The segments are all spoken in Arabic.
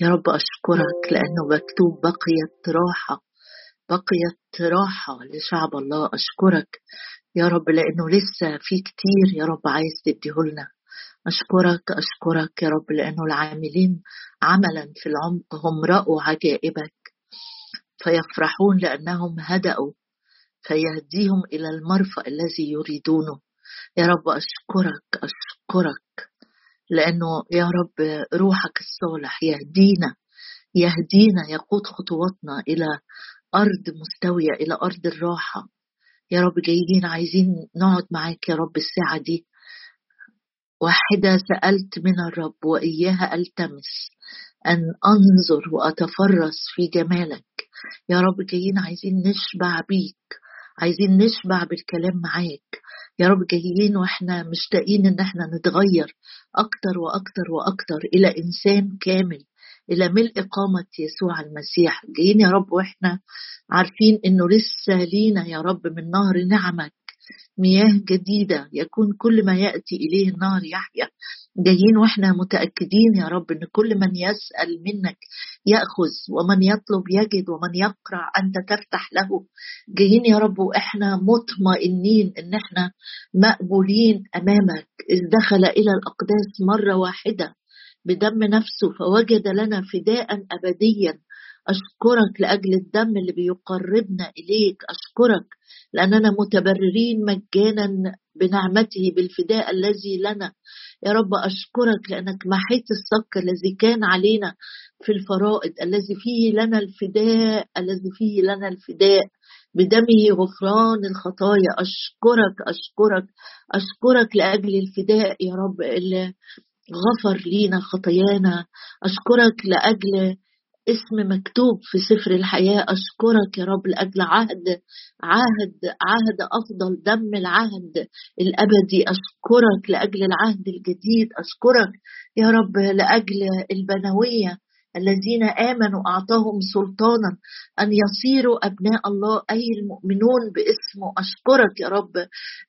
يا رب أشكرك لأنه مكتوب بقيت راحة بقيت راحة لشعب الله. أشكرك يا رب لأنه لسه في كتير يا رب عايز تديهولنا. أشكرك أشكرك يا رب لأنه العاملين عملا في العمق هم رأوا عجائبك فيفرحون لأنهم هدأوا فيهديهم إلى المرفأ الذي يريدونه. يا رب أشكرك أشكرك. لأنه يا رب روحك الصالح يهدينا يهدينا يقود خطواتنا إلى أرض مستوية إلى أرض الراحة. يا رب جايين عايزين نقعد معاك يا رب الساعة دي. واحدة سألت من الرب وإياها ألتمس أن أنظر وأتفرس في جمالك. يا رب جايين عايزين نشبع بيك. عايزين نشبع بالكلام معاك. يا رب جايين وإحنا مشتاقين ان إحنا نتغير أكتر وأكتر وأكتر إلى انسان كامل إلى ملء قامة يسوع المسيح. جايين يا رب وإحنا عارفين انه لسه لينا يا رب من نهر نعمك. مياه جديدة يكون كل ما يأتي إليه النهر يحيا. جايين وإحنا متأكدين يا رب إن كل من يسأل منك يأخذ ومن يطلب يجد ومن يقرع أنت تفتح له. جايين يا رب وإحنا مطمئنين إن إحنا مقبولين أمامك. إذ دخل إلى الأقداس مرة واحدة بدم نفسه فوجد لنا فداء أبديا. أشكرك لأجل الدم اللي بيقربنا إليك. أشكرك لأننا متبررين مجانا بنعمته بالفداء الذي لنا. يا رب أشكرك لأنك محيت الصك الذي كان علينا في الفرائض الذي فيه لنا الفداء الذي فيه لنا الفداء بدمه غفران الخطايا. أشكرك أشكرك أشكرك لأجل الفداء يا رب اللي غفر لينا خطايانا. أشكرك لأجل اسم مكتوب في سفر الحياة. أشكرك يا رب لأجل عهد عهد عهد أفضل دم العهد الأبدي. أشكرك لأجل العهد الجديد. أشكرك يا رب لأجل البنوية. الذين آمنوا أعطاهم سلطانا أن يصيروا أبناء الله أي المؤمنون باسمه أشكرك يا رب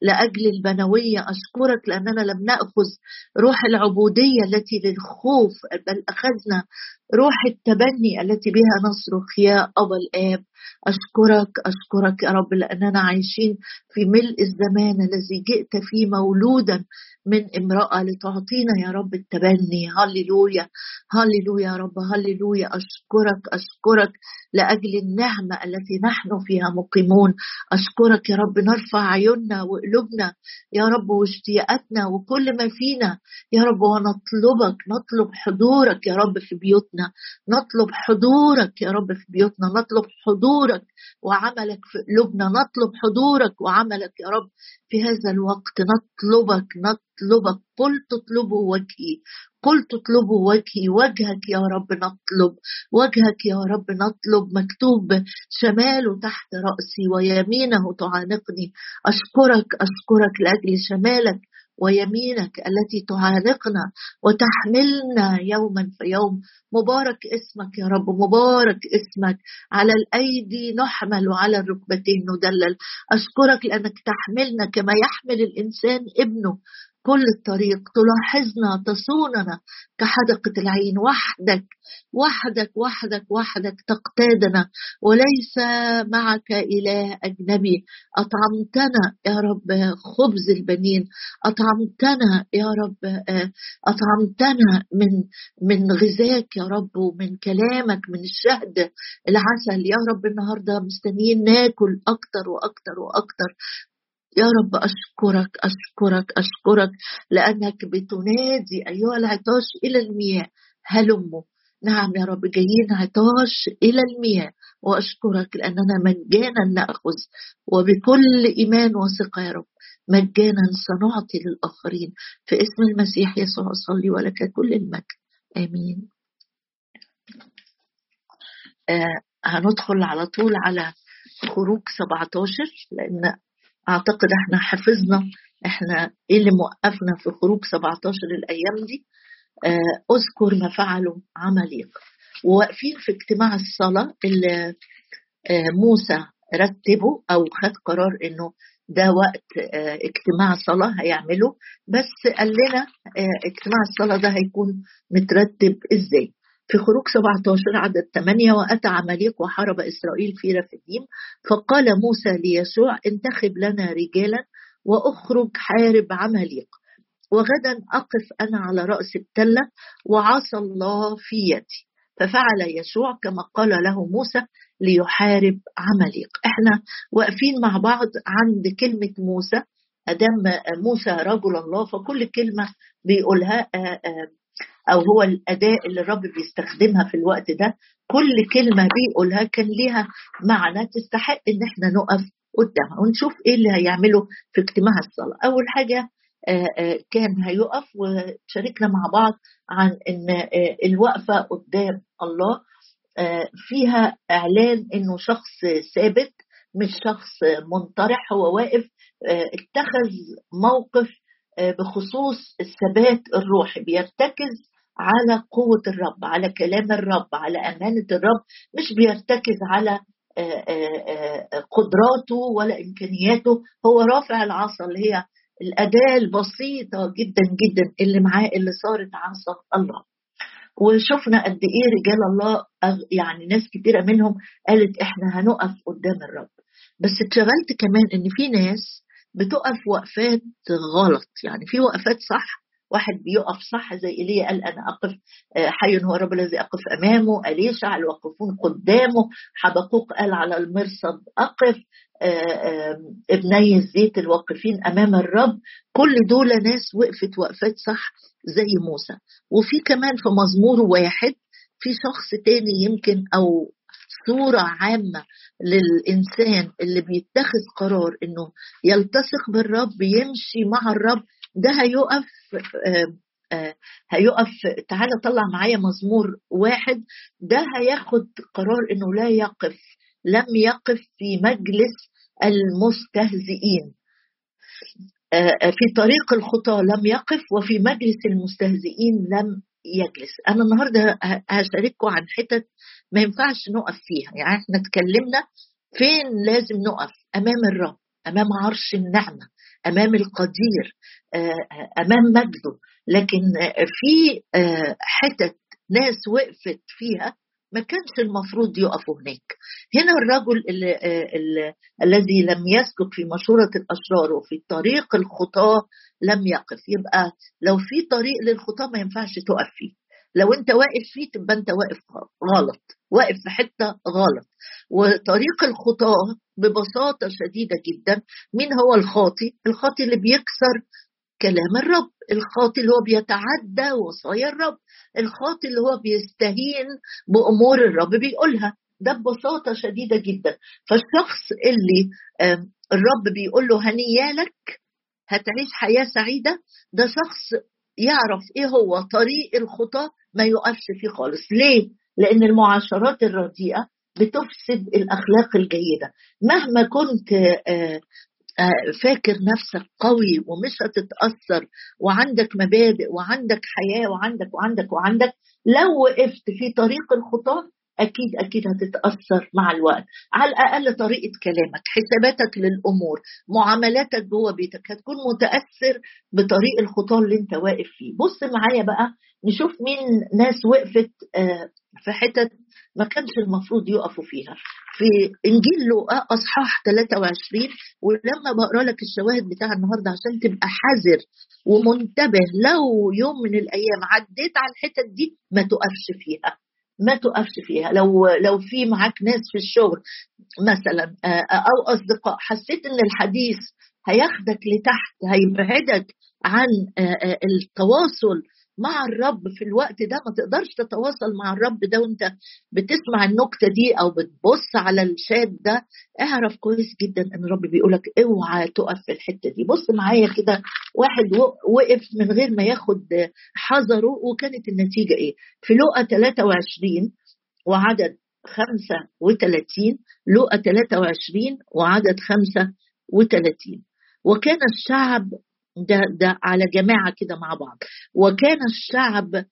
لأجل البنوية أشكرك لأننا لم نأخذ روح العبودية التي للخوف بل أخذنا روح التبني التي بها نصرخ يا أبا الآب. أشكرك أشكرك يا رب لأننا عايشين في ملء الزمان الذي جئت فيه مولودا من امرأة لتعطينا يا رب التبني. هللويا هللويا يا رب هللويا أشكرك أشكرك لأجل النعمة التي نحن فيها مقيمون. أشكرك يا رب نرفع عيوننا وقلوبنا. يا رب واشتياقاتنا وكل ما فينا. يا رب ونطلبك نطلب حضورك يا رب في بيوتنا. نطلب حضورك يا رب في بيوتنا. نطلب حضورك وعملك في قلوبنا. نطلب حضورك وعملك يا رب في هذا الوقت. نطلبك. نطلبك قل تطلبوا وجهي قل تطلبوا وجهي وجهك يا رب نطلب وجهك يا رب نطلب مكتوب شماله تحت رأسي ويمينه تعانقني. أشكرك أشكرك لأجل شمالك ويمينك التي تعانقنا وتحملنا يوما فيوم مبارك اسمك يا رب مبارك اسمك. على الأيدي نحمل وعلى الركبتين ندلل. أشكرك لأنك تحملنا كما يحمل الإنسان ابنه. كل الطريق تلاحظنا تصوننا كحدقة العين. وحدك وحدك وحدك وحدك تقتادنا. وليس معك إله أجنبي. أطعمتنا يا رب خبز البنين. أطعمتنا يا رب أطعمتنا من من غذاك يا رب ومن كلامك من الشهد العسل. يا رب النهارده مستنيين ناكل أكتر وأكتر وأكتر. يا رب أشكرك أشكرك أشكرك لأنك بتنادي أيها العطاش إلى المياه. هلموا نعم يا رب جايين عطاش إلى المياه. وأشكرك لأننا مجانا نأخذ. وبكل إيمان وثقة يا رب مجانا سنعطي للآخرين. في اسم المسيح يسوع أصلي ولك كل المجد. آمين. آه هندخل على طول على خروج 17 لأن أعتقد إحنا حفظنا إحنا إيه اللي موقفنا في خروج 17 الأيام دي؟ آه، أذكر ما فعلوا عمليق. وواقفين في اجتماع الصلاة اللي آه، موسى رتبه أو خد قرار إنه ده وقت آه، اجتماع صلاة هيعمله. بس قال لنا اجتماع الصلاة ده هيكون مترتب إزاي؟ في خروج 17 عدد 8 وأتى عمليق وحارب إسرائيل في رفديم فقال موسى ليسوع انتخب لنا رجالا وأخرج حارب عمليق وغدا أقف أنا على رأس التلة وعصى الله في يدي. ففعل يسوع كما قال له موسى ليحارب عمليق إحنا واقفين مع بعض عند كلمة موسى أدام موسى رجل الله فكل كلمة بيقولها آه، آه، أو هو الأداء اللي الرب بيستخدمها في الوقت ده. كل كلمة بيقولها كان ليها معنى تستحق إن إحنا نقف قدامها ونشوف إيه اللي هيعمله في اجتماع الصلاة. أول حاجة آه، كان هيقف وشاركنا مع بعض عن إن الوقفة قدام الله فيها إعلان إنه شخص ثابت مش شخص منطرح هو واقف اتخذ موقف بخصوص الثبات الروحي بيرتكز على قوة الرب على كلام الرب على أمانة الرب مش بيرتكز على قدراته ولا إمكانياته. هو رافع العصا اللي هي الأداة البسيطة جدا جدا اللي معاه اللي صارت عصا الله. وشفنا قد إيه رجال الله يعني ناس كتيرة منهم قالت إحنا هنقف قدام الرب. بس اتشغلت كمان إن في ناس بتقف وقفات غلط. يعني في وقفات صح واحد بيقف صح زي إيليا قال أنا أقف آه، حي هو الرب الذي أقف أمامه اليشع الواقفون قدامه؟ حبقوق قال على المرصد أقف آه، ابني الزيت الواقفين أمام الرب. كل دول ناس وقفت وقفات صح زي موسى. وفي كمان في مزمور واحد في شخص تاني يمكن أو صورة عامة للإنسان اللي بيتخذ قرار إنه يلتصق بالرب يمشي مع الرب ده هيقف آه، آه، هيقف تعالى طلع معايا مزمور واحد ده هياخد قرار إنه لا يقف لم يقف في مجلس المستهزئين. آه، في طريق الخطى لم يقف وفي مجلس المستهزئين لم يجلس. أنا النهارده هشارككم عن حتت ما ينفعش نقف فيها. يعني إحنا اتكلمنا فين لازم نقف؟ أمام الرب أمام عرش النعمة أمام القدير آه، أمام مجده. لكن في آه، حتت ناس وقفت فيها ما كانش المفروض يقفوا هناك. هنا الرجل اللي اللي الذي لم يسلك في مشورة الأشرار وفي طريق الخطاة لم يقف. يبقى لو في طريق للخطاة ما ينفعش تقف فيه. لو انت واقف فيه تبقى انت واقف غلط واقف في حتة غلط. وطريق الخطاة ببساطة شديدة جدا مين هو الخاطي؟ الخاطي اللي بيكسر كلام الرب. الخاطي اللي هو بيتعدى وصايا الرب. الخاطي اللي هو بيستهين بأمور الرب بيقولها. ده ببساطة شديدة جدا. فالشخص اللي الرب بيقول له هنيالك هتعيش حياة سعيدة ده شخص يعرف إيه هو طريق الخطى ما يقفش فيه خالص. ليه؟ لأن المعاشرات الرديئة بتفسد الأخلاق الجيدة. مهما كنت آه، فاكر نفسك قوي ومش هتتأثر وعندك مبادئ وعندك حياة وعندك وعندك وعندك لو وقفت في طريق الخطاه أكيد أكيد هتتأثر مع الوقت. على الأقل طريقة كلامك حساباتك للأمور معاملاتك جوه بيتك هتكون متأثر بطريق الخطاه اللي أنت واقف فيه. بص معايا بقى نشوف مين ناس وقفت آه، في حتت ما كانش المفروض يقفوا فيها. في إنجيل لوقا أصحاح 23 ولما بقرأ لك الشواهد بتاع النهارده عشان تبقى حذر ومنتبه لو يوم من الأيام عديت على الحتت دي ما تقفش فيها. ما تقفش فيها. لو لو في معاك ناس في الشغل مثلا آه، أو أصدقاء حسيت إن الحديث هياخدك لتحت هيبعدك عن آه، آه، التواصل مع الرب في الوقت ده ما تقدرش تتواصل مع الرب ده وانت بتسمع النكتة دي أو بتبص على الشات ده اعرف كويس جدا إن الرب بيقولك اوعى تقف في الحتة دي. بص معايا كده واحد وقف من غير ما ياخد حذره وكانت النتيجة إيه؟ في لقا 23 وعدد 35 لقا 23 وعدد 35 وكان الشعب ده ده على جماعة كده مع بعض. وكان الشعب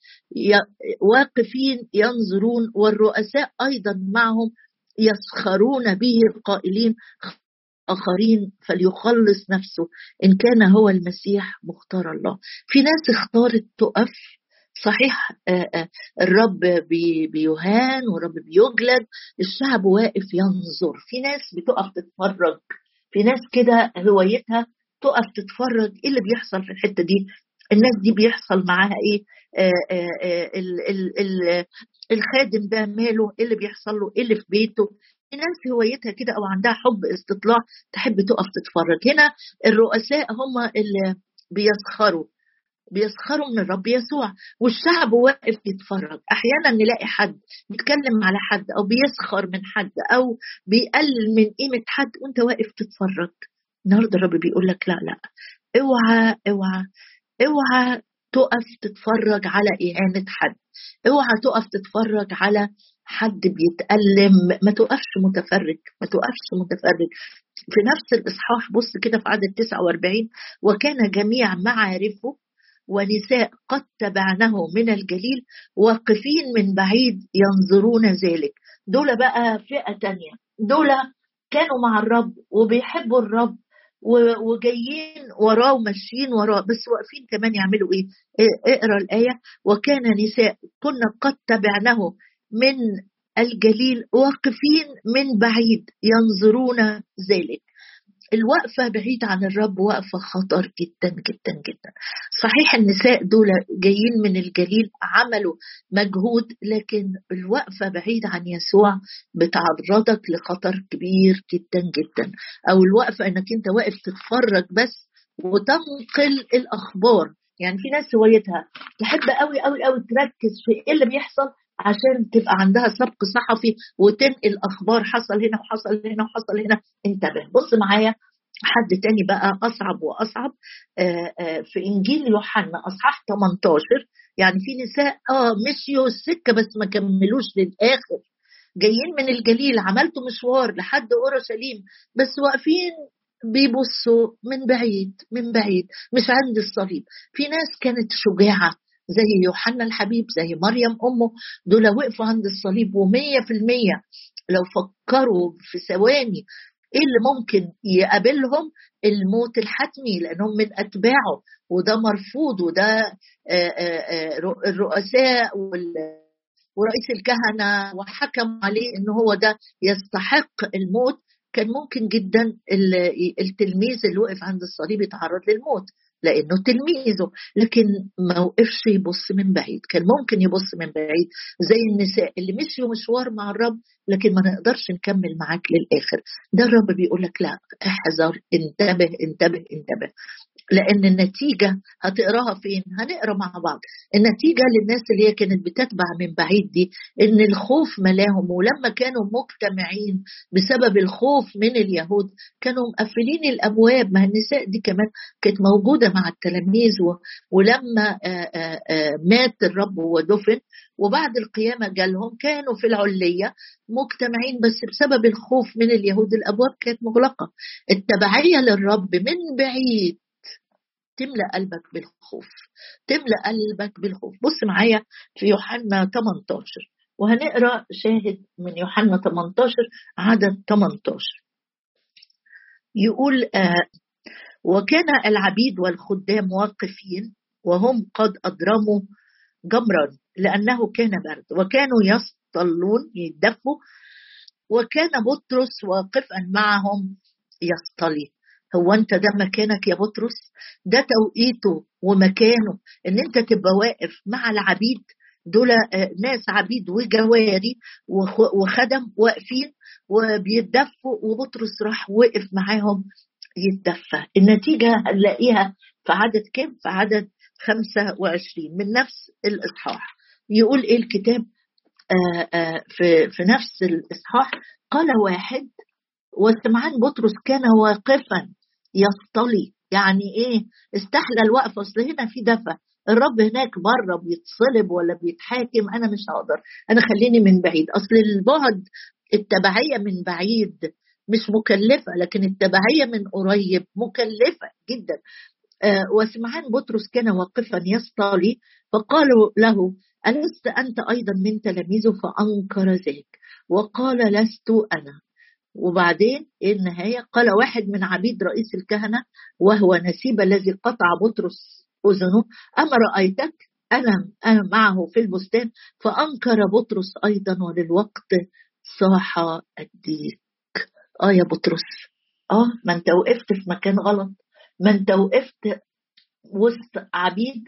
واقفين ينظرون والرؤساء أيضا معهم يسخرون به القائلين آخرين فليخلص نفسه إن كان هو المسيح مختار الله. في ناس اختارت تقف صحيح الرب بيهان والرب بيجلد الشعب واقف ينظر. في ناس بتقف تتفرج في ناس كده هوايتها تقف تتفرج إيه اللي بيحصل في الحتة دي؟ الناس دي بيحصل معاها إيه؟ آآ آآ ال ال ال الخادم ده ماله؟ إيه اللي بيحصل له؟ إيه اللي في بيته؟ ناس هوايتها كده أو عندها حب استطلاع تحب تقف تتفرج. هنا الرؤساء هم اللي بيسخروا. بيسخروا من الرب يسوع. والشعب واقف يتفرج. أحيانا نلاقي حد بيتكلم على حد أو بيسخر من حد أو بيقلل من قيمة حد وأنت واقف تتفرج. النهارده الرب بيقول لك لا لا. اوعى اوعى اوعى تقف تتفرج على إهانة حد. اوعى تقف تتفرج على حد بيتألم. ما تقفش متفرج ما تقفش متفرج. في نفس الإصحاح بص كده في عدد 49 وكان جميع معارفه ونساء قد تبعنه من الجليل واقفين من بعيد ينظرون ذلك. دول بقى فئة تانية. دول كانوا مع الرب وبيحبوا الرب. وجايين وراه وماشيين وراه بس واقفين كمان يعملوا إيه؟ اقرأ الآية. وكان نساء كنا قد تبعناه من الجليل واقفين من بعيد ينظرون ذلك. الوقفة بعيد عن الرب وقفة خطر جدا جدا جدا. صحيح النساء دول جايين من الجليل عملوا مجهود لكن الوقفة بعيد عن يسوع بتعرضك لخطر كبير جدا جدا. أو الوقفة أنك أنت واقف تتفرج بس وتنقل الأخبار. يعني في ناس هوايتها تحب قوي قوي قوي تركز في إيه اللي بيحصل عشان تبقى عندها سبق صحفي وتنقل أخبار حصل هنا وحصل هنا وحصل هنا. انتبه. بص معايا حد تاني بقى أصعب وأصعب. في إنجيل يوحنا أصحاح 18 يعني في نساء آه مشيوا السكه بس ما كملوش للآخر. جايين من الجليل عملتوا مشوار لحد أورشليم بس واقفين بيبصوا من بعيد من بعيد مش عند الصليب. في ناس كانت شجاعة زي يوحنا الحبيب زي مريم أمه دول وقفوا عند الصليب ومية في المية. لو فكروا في ثواني إيه اللي ممكن يقابلهم؟ الموت الحتمي لأنهم من أتباعه وده مرفوض وده الرؤساء ورئيس الكهنة وحكموا عليه إن هو ده يستحق الموت. كان ممكن جدا التلميذ اللي وقف عند الصليب يتعرض للموت. لأنه تلميذه. لكن ما وقفش يبص من بعيد. كان ممكن يبص من بعيد زي النساء اللي مشيوا مشوار مع الرب لكن ما نقدرش نكمل معاك للآخر. ده الرب بيقول لك لا احذر انتبه انتبه انتبه. لأن النتيجة هتقراها فين؟ هنقرا مع بعض. النتيجة للناس اللي هي كانت بتتبع من بعيد دي إن الخوف ملاهم. ولما كانوا مجتمعين بسبب الخوف من اليهود كانوا مقفلين الأبواب. ما النساء دي كمان كانت موجودة مع التلاميذ ولما مات الرب ودفن وبعد القيامة جالهم كانوا في العلية مجتمعين. بس بسبب الخوف من اليهود الأبواب كانت مغلقة. التبعية للرب من بعيد تملأ قلبك بالخوف تملأ قلبك بالخوف. بص معايا في يوحنا 18 وهنقرأ شاهد من يوحنا 18 عدد 18 يقول آه وكان العبيد والخدام واقفين وهم قد أضرموا جمرا لأنه كان برد وكانوا يصطلون يدفوا وكان بطرس واقفا معهم يصطلي. هو أنت ده مكانك يا بطرس؟ ده توقيته ومكانه ان انت تبقى واقف مع العبيد. دول ناس عبيد وجواري وخدم واقفين وبيتدفوا وبطرس راح وقف معاهم يتدفى. النتيجة هنلاقيها في عدد كام؟ في عدد 25 من نفس الإصحاح. يقول إيه الكتاب؟ آآ آآ في, في نفس الإصحاح. قال واحد وسمعان بطرس كان واقفا يصطلي يعني إيه؟ استحلى الوقفه أصل هنا في دفى الرب هناك بره بيتصلب ولا بيتحاكم؟ أنا مش هقدر. أنا خليني من بعيد. أصل البعد التبعية من بعيد مش مكلفة لكن التبعية من قريب مكلفة جدا. آه وسمعان بطرس كان واقفا يصطلي فقالوا له ألست أنت أيضا من تلاميذه؟ فأنكر ذلك. وقال لست أنا. وبعدين النهاية قال واحد من عبيد رئيس الكهنة وهو نسيب الذي قطع بطرس أذنه أما رأيتك؟ أنا أنا معه في البستان فأنكر بطرس أيضا وللوقت صاح الديك. آه يا بطرس. آه ما أنت وقفت في مكان غلط. ما أنت وقفت وسط عبيد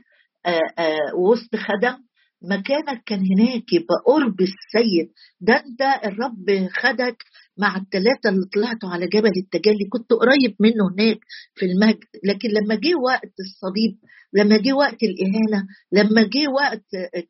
آه آه وسط خدم. مكانك كان هناك يبقى قرب السيد. ده أنت الرب خدك مع الثلاثة اللي طلعتوا على جبل التجلي كنت قريب منه هناك في المجد لكن لما جه وقت الصليب لما جه وقت الإهانة لما جه وقت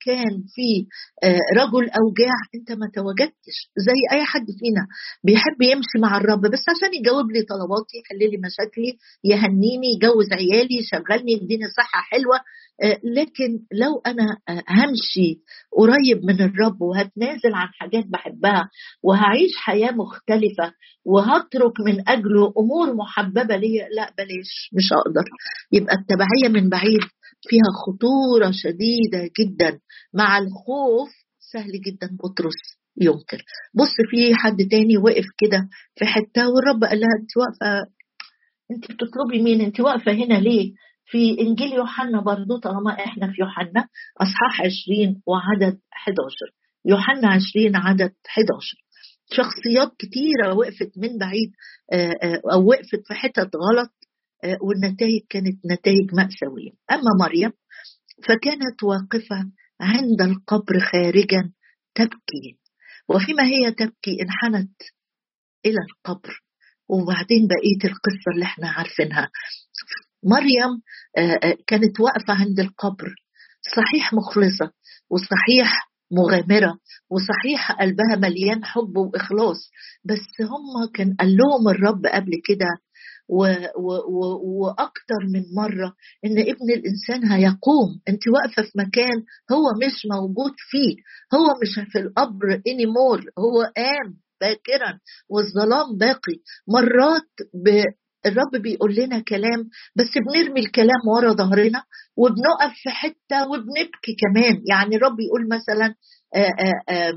كان في آه، رجل أوجاع أنت ما تواجدتش زي أي حد فينا بيحب يمشي مع الرب بس عشان يجاوب لي طلباتي يحل لي مشاكلي يهنيني يجوز عيالي يشغلني يديني صحة حلوة آه، لكن لو أنا آه، همشي قريب من الرب وهتنازل عن حاجات بحبها وهعيش حياة مختلفة وهترك من أجله أمور محببة لي لا بلاش مش هقدر. يبقى التبعية من بعيد. فيها خطورة شديدة جدا. مع الخوف سهل جدا بطرس ينكر. بص في حد تاني وقف كده في حتة والرب قال لها انت واقفه انت بتطلبي مين؟ انت واقفة هنا ليه؟ في إنجيل يوحنا برضو طالما إحنا في يوحنا أصحاح 20 وعدد 11 يوحنا 20 عدد 11 شخصيات كتيرة وقفت من بعيد آه، آه، أو وقفت في حتت غلط والنتائج كانت نتائج مأساوية. أما مريم فكانت واقفة عند القبر خارجا تبكي. وفيما هي تبكي انحنت إلى القبر. وبعدين بقية القصة اللي إحنا عارفينها. مريم آه، آه، كانت واقفة عند القبر. صحيح مخلصة وصحيح مغامرة وصحيح قلبها مليان حب وإخلاص. بس هم كان قال لهم الرب قبل كده و و و وأكتر من مرة إن ابن الإنسان هيقوم. أنت واقفة في مكان هو مش موجود فيه. هو مش في القبر انيمور هو قام باكرا والظلام باقي. مرات الرب بيقول لنا كلام بس بنرمي الكلام ورا ظهرنا وبنقف في حتة وبنبكي كمان. يعني الرب يقول مثلا آآ آآ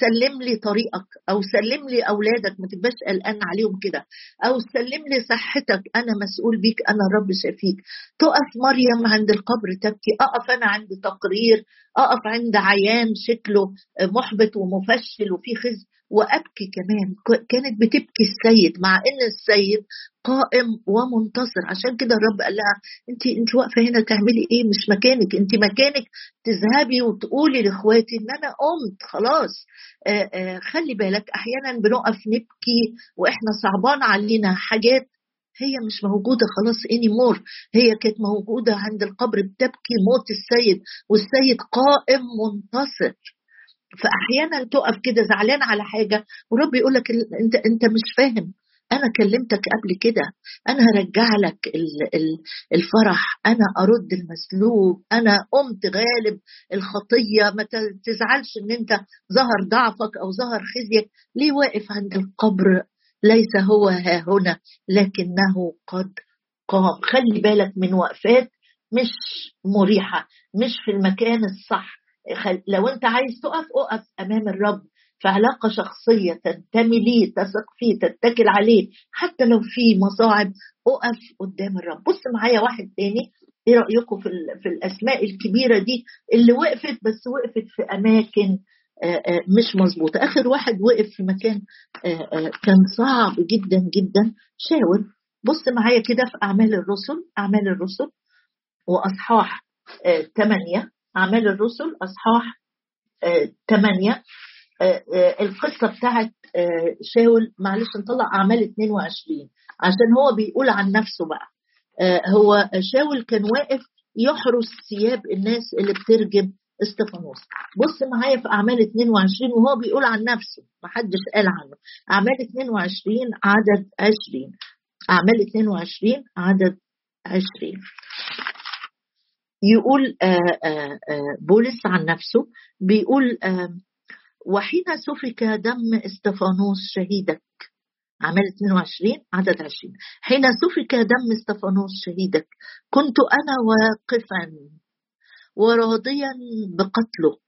سلم لي طريقك أو سلم لي أولادك ما تبقاش قلقان عليهم كده. أو سلم لي صحتك أنا مسؤول بيك أنا الرب شفيك تقف مريم عند القبر تبكي أقف أنا عند تقرير أقف عند عيان شكله محبط ومفشل وفي خزي. وأبكي كمان. كانت بتبكي السيد مع إن السيد قائم ومنتصر. عشان كده الرب قال لها أنت أنت واقفة هنا تعملي إيه؟ مش مكانك. أنت مكانك تذهبي وتقولي لإخواتي إن أنا قمت. خلاص. آآ آآ خلي بالك أحيانا بنقف نبكي وإحنا صعبان علينا حاجات هي مش موجودة خلاص اني مور هي كانت موجودة عند القبر. بتبكي موت السيد والسيد قائم منتصر. فأحيانا تقف كده زعلان على حاجة ورب يقول لك أنت أنت مش فاهم. أنا كلمتك قبل كده أنا هرجع لك الفرح. أنا أرد المسلوب. أنا قمت غالب الخطية. ما تزعلش إن أنت ظهر ضعفك أو ظهر خزيك. ليه واقف عند القبر؟ ليس هو ها هنا لكنه قد قام. خلي بالك من وقفات مش مريحة مش في المكان الصح. لو انت عايز تقف اقف أمام الرب في علاقة شخصية تنتمي ليه تثق فيه تتكل عليه حتى لو في مصاعب اقف قدام الرب. بص معايا واحد تاني إيه رأيكم في, في الأسماء الكبيرة دي؟ اللي وقفت بس وقفت في أماكن مش مظبوطة. آخر واحد وقف في مكان كان صعب جدا جدا. شاور بص معايا كده في أعمال الرسل أعمال الرسل وأصحاح 8 أعمال الرسل أصحاح 8 آه، آه، آه، القصة بتاعت شاول معلش نطلع أعمال 22 عشان هو بيقول عن نفسه بقى. هو شاول كان واقف يحرس ثياب الناس اللي بترجم إستفانوس. بص معايا في أعمال 22 وهو بيقول عن نفسه. محدش قال عنه. أعمال 22 عدد 20 أعمال 22 عدد 20 يقول آه، آه، آه، بولس عن نفسه بيقول وحين سفك دم إستفانوس شهيدك؟ عمل 22 عدد 20 حين سفك دم إستفانوس شهيدك كنت أنا واقفا وراضيا بقتله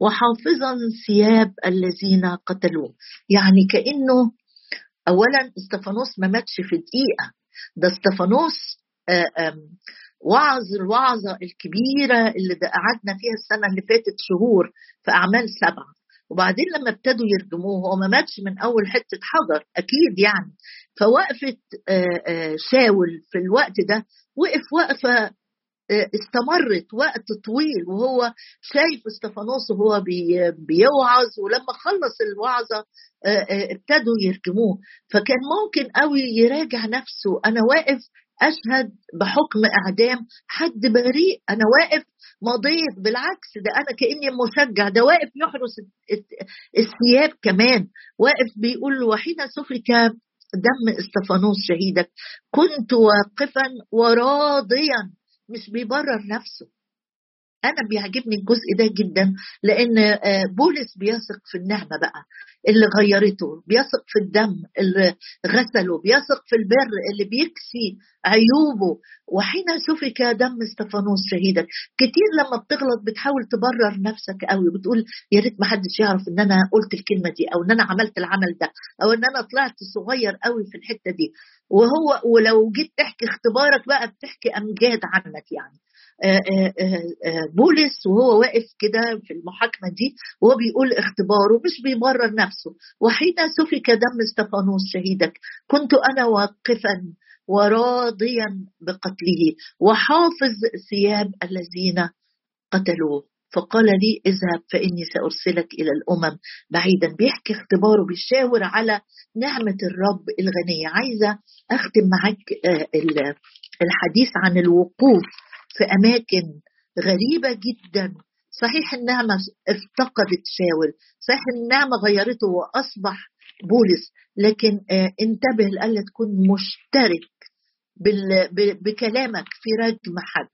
وحافظا ثياب الذين قتلوه. يعني كأنه اولا إستفانوس ما ماتش في دقيقة ده إستفانوس وعظ الوعظة الكبيرة اللي قعدنا فيها السنة اللي فاتت شهور في أعمال سبعة. وبعدين لما ابتدوا يرجموه هو ما ماتش من أول حتة حجر أكيد يعني. فوقفت شاول في الوقت ده وقف وقفة استمرت وقت طويل وهو شايف إستفانوس وهو بيوعظ ولما خلص الوعظة ابتدوا يرجموه. فكان ممكن قوي يراجع نفسه أنا واقف أشهد بحكم أعدام. حد بريء أنا واقف مضيت بالعكس ده أنا كأني مشجع. ده واقف يحرس الثياب كمان. واقف بيقول وحين سفك دم إستفانوس شهيدك؟ كنت واقفا وراضيا مش بيبرر نفسه. أنا بيعجبني الجزء ده جدا لأن آه، بولس بيثق في النعمة بقى اللي غيرته بيثق في الدم اللي غسله بيثق في البر اللي بيكسي عيوبه. وحين سفك دم استفانوس شهيدا كتير لما بتغلط بتحاول تبرر نفسك قوي وبتقول يا ريت ما حدش يعرف إن أنا قلت الكلمة دي أو إن أنا عملت العمل ده أو إن أنا طلعت صغير قوي في الحتة دي. وهو ولو جيت تحكي اختبارك بقى بتحكي أمجاد عنك يعني. بولس وهو واقف كده في المحاكمة دي وهو بيقول اختباره مش بيبرر نفسه. وحين سفك دم استفانوس شهيدك كنت أنا واقفا وراضيا بقتله وحافظ ثياب الذين قتلوه. فقال لي اذهب فإني سأرسلك إلى الأمم. بعيدا بيحكي اختباره بيشاور على نعمة الرب الغنيه عايزة أختم معاك الحديث عن الوقوف. في أماكن غريبة جدا. صحيح النعمة افتقدت شاول. صحيح النعمة غيرته وأصبح بولس. لكن آه انتبه لألا تكون مشترك بكلامك في رجم حد.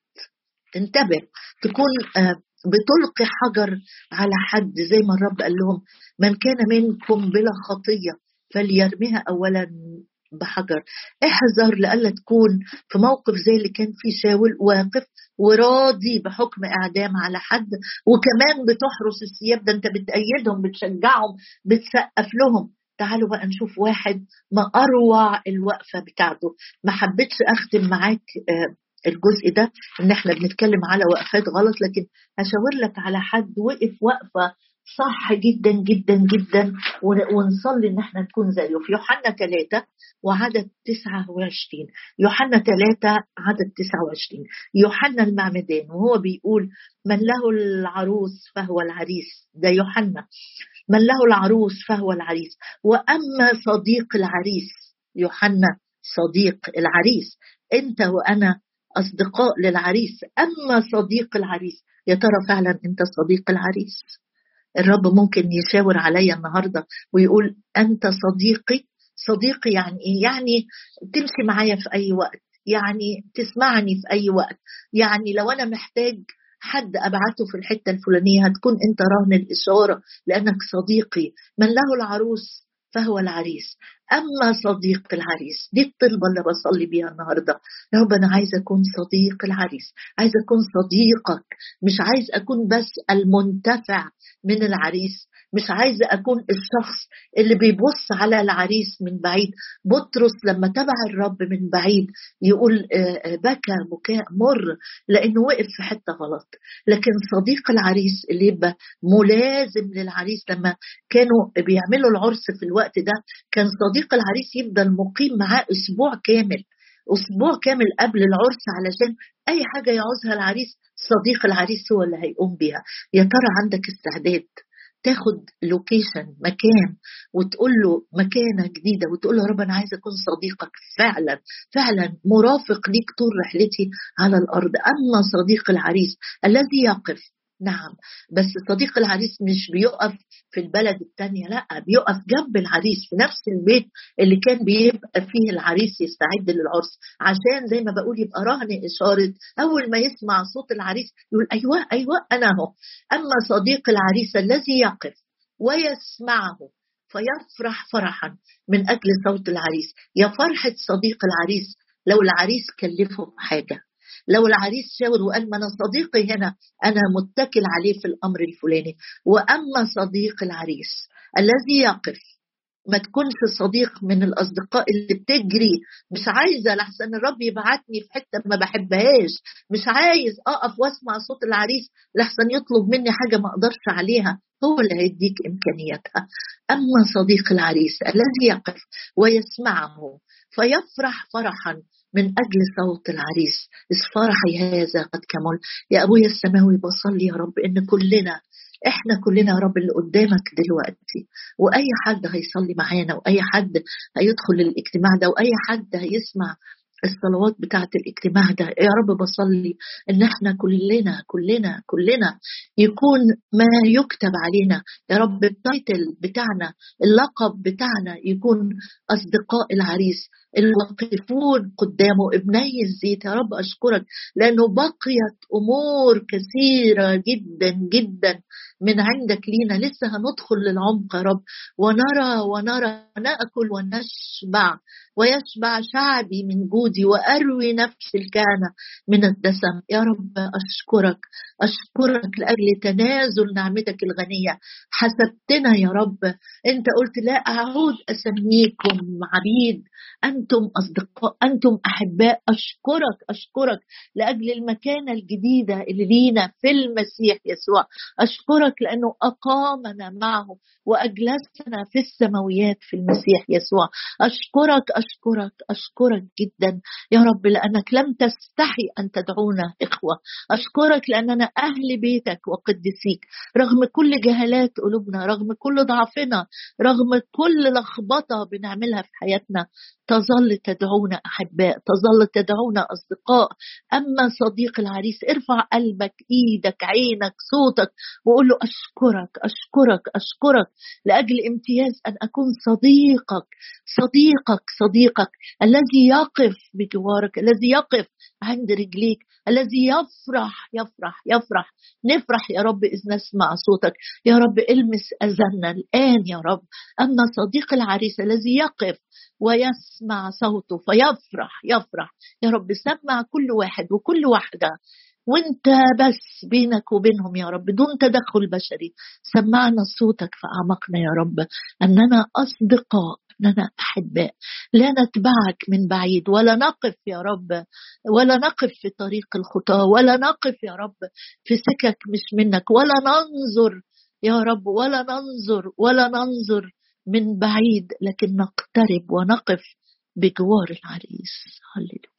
انتبه. تكون آه بتلقي حجر على حد زي ما الرب قال لهم من كان منكم بلا خطية فليرميها اولا بحجر. احذر لألا تكون في موقف زي اللي كان فيه شاول واقف وراضي بحكم إعدام على حد وكمان بتحرس الثياب ده أنت بتأيدهم بتشجعهم بتسقف لهم. تعالوا بقى نشوف واحد ما أروع الوقفة بتاعته. ما حبيتش أختم معاك آه، الجزء ده إن إحنا بنتكلم على وقفات غلط لكن هشاور لك على حد وقف وقفة صح جدا جدا جدا. ونصلي إن إحنا نكون زيه. في يوحنا ثلاثة وعدد 29 يوحنا ثلاثة عدد 29 يوحنا المعمدان وهو بيقول من له العروس فهو العريس. ده يوحنا. من له العروس فهو العريس. وأما صديق العريس يوحنا صديق العريس. أنت وأنا أصدقاء للعريس. أما صديق العريس يا ترى فعلا أنت صديق العريس؟ الرب ممكن يشاور عليا النهارده ويقول أنت صديقي؟ صديقي يعني إيه؟ يعني تمشي معايا في أي وقت يعني تسمعني في أي وقت يعني لو أنا محتاج حد أبعته في الحتة الفلانية هتكون أنت رهن الإشارة لأنك صديقي. من له العروس فهو العريس. أما صديق العريس دي الطلبه اللي بصلي بيها النهارده يا رب أنا عايزه أكون صديق العريس عايزه أكون صديقك مش عايز أكون بس المنتفع من العريس. مش عايزة أكون الشخص اللي بيبص على العريس من بعيد. بطرس لما تبع الرب من بعيد يقول آه، آه، بكى بكاء مر لأنه وقف في حتة غلط. لكن صديق العريس اللي يبقى ملازم للعريس لما كانوا بيعملوا العرس في الوقت ده كان صديق العريس يفضل مقيم معاه أسبوع كامل. أسبوع كامل قبل العرس علشان أي حاجة يعوزها العريس صديق العريس هو اللي هيقوم بيها. يا ترى عندك استعداد تاخد لوكيشن مكان وتقول له مكانة جديدة وتقول له يا رب أنا عايزه أكون صديقك. فعلا فعلا مرافق ليك طول رحلتي على الأرض. أما صديق العريس الذي يقف نعم. بس صديق العريس مش بيقف في البلد التانية لا بيقف جنب العريس في نفس البيت اللي كان بيبقى فيه العريس يستعد للعرس. عشان زي ما بقول يبقى رهن إشارة. أول ما يسمع صوت العريس يقول أيوة أيوة أنا أهو. أما صديق العريس الذي يقف ويسمعه فيفرح فرحا من أجل صوت العريس يا فرحة صديق العريس لو العريس كلفه حاجة. لو العريس شاور وقال ما أنا صديقي هنا أنا متكل عليه في الأمر الفلاني. وأما صديق العريس الذي يقف ما تكونش صديق من الأصدقاء اللي بتجري مش عايزة لحسن الرب يبعتني في حتة ما بحبهاش مش عايز أقف وأسمع صوت العريس لحسن يطلب مني حاجة ما أقدرش عليها هو اللي هيديك إمكانياتها. أما صديق العريس الذي يقف ويسمعه فيفرح فرحا من أجل صوت العريس. إذ هذا قد كمل. يا أبويا السماوي بصلي يا رب. إن كلنا إحنا كلنا يا رب اللي قدامك دلوقتي. وأي حد هيصلي معانا وأي حد هيدخل الاجتماع ده وأي حد هيسمع الصلوات بتاعة الاجتماع ده. يا رب بصلي. إن إحنا كلنا كلنا كلنا يكون ما يكتب علينا. يا رب التايتل بتاعنا اللقب بتاعنا يكون أصدقاء العريس. الواقفون قدامه ابني الزيت. يا رب أشكرك لأنه بقيت أمور كثيرة جدا جدا من عندك لينا. لسه هندخل للعمق يا رب. ونرى ونرى نأكل ونشبع ويشبع شعبي من جودي وأروي نفس الكهنه من الدسم. يا رب أشكرك أشكرك لأجل تنازل نعمتك الغنية. حسبتنا يا رب. أنت قلت لا أعود أسميكم عبيد. أنتم أصدقاء أنتم أحباء. أشكرك أشكرك لأجل المكانة الجديدة اللي لينا في المسيح يسوع. أشكرك لأنه أقامنا معه وأجلسنا في السماويات في المسيح يسوع. أشكرك أشكرك أشكرك جدا. يا رب لأنك لم تستحي أن تدعونا. إخوة أشكرك لأننا أهل بيتك وقدسيك. رغم كل جهالات قلوبنا رغم كل ضعفنا رغم كل لخبطة بنعملها في حياتنا تظل تدعونا أحباء تظل تدعونا أصدقاء. أما صديق العريس ارفع قلبك إيدك عينك صوتك وقول له أشكرك أشكرك أشكرك لأجل امتياز أن أكون صديقك صديقك صديقك الذي يقف بجوارك الذي يقف عند رجليك الذي يفرح يفرح يفرح. نفرح يا رب إذ نسمع صوتك. يا رب المس أذنا الآن يا رب. أما صديق العريس الذي يقف ويسمع صوته فيفرح يفرح. يا رب سمع كل واحد وكل واحدة وانت بس بينك وبينهم يا رب بدون تدخل بشري. سمعنا صوتك في اعماقنا يا رب. أننا أصدقاء. اننا احباء لا نتبعك من بعيد. ولا نقف يا رب. ولا نقف في طريق الخطاه ولا نقف يا رب في سكك مش منك. ولا ننظر يا رب. ولا ننظر. ولا ننظر من بعيد. لكن نقترب ونقف بجوار العريس. هللويا.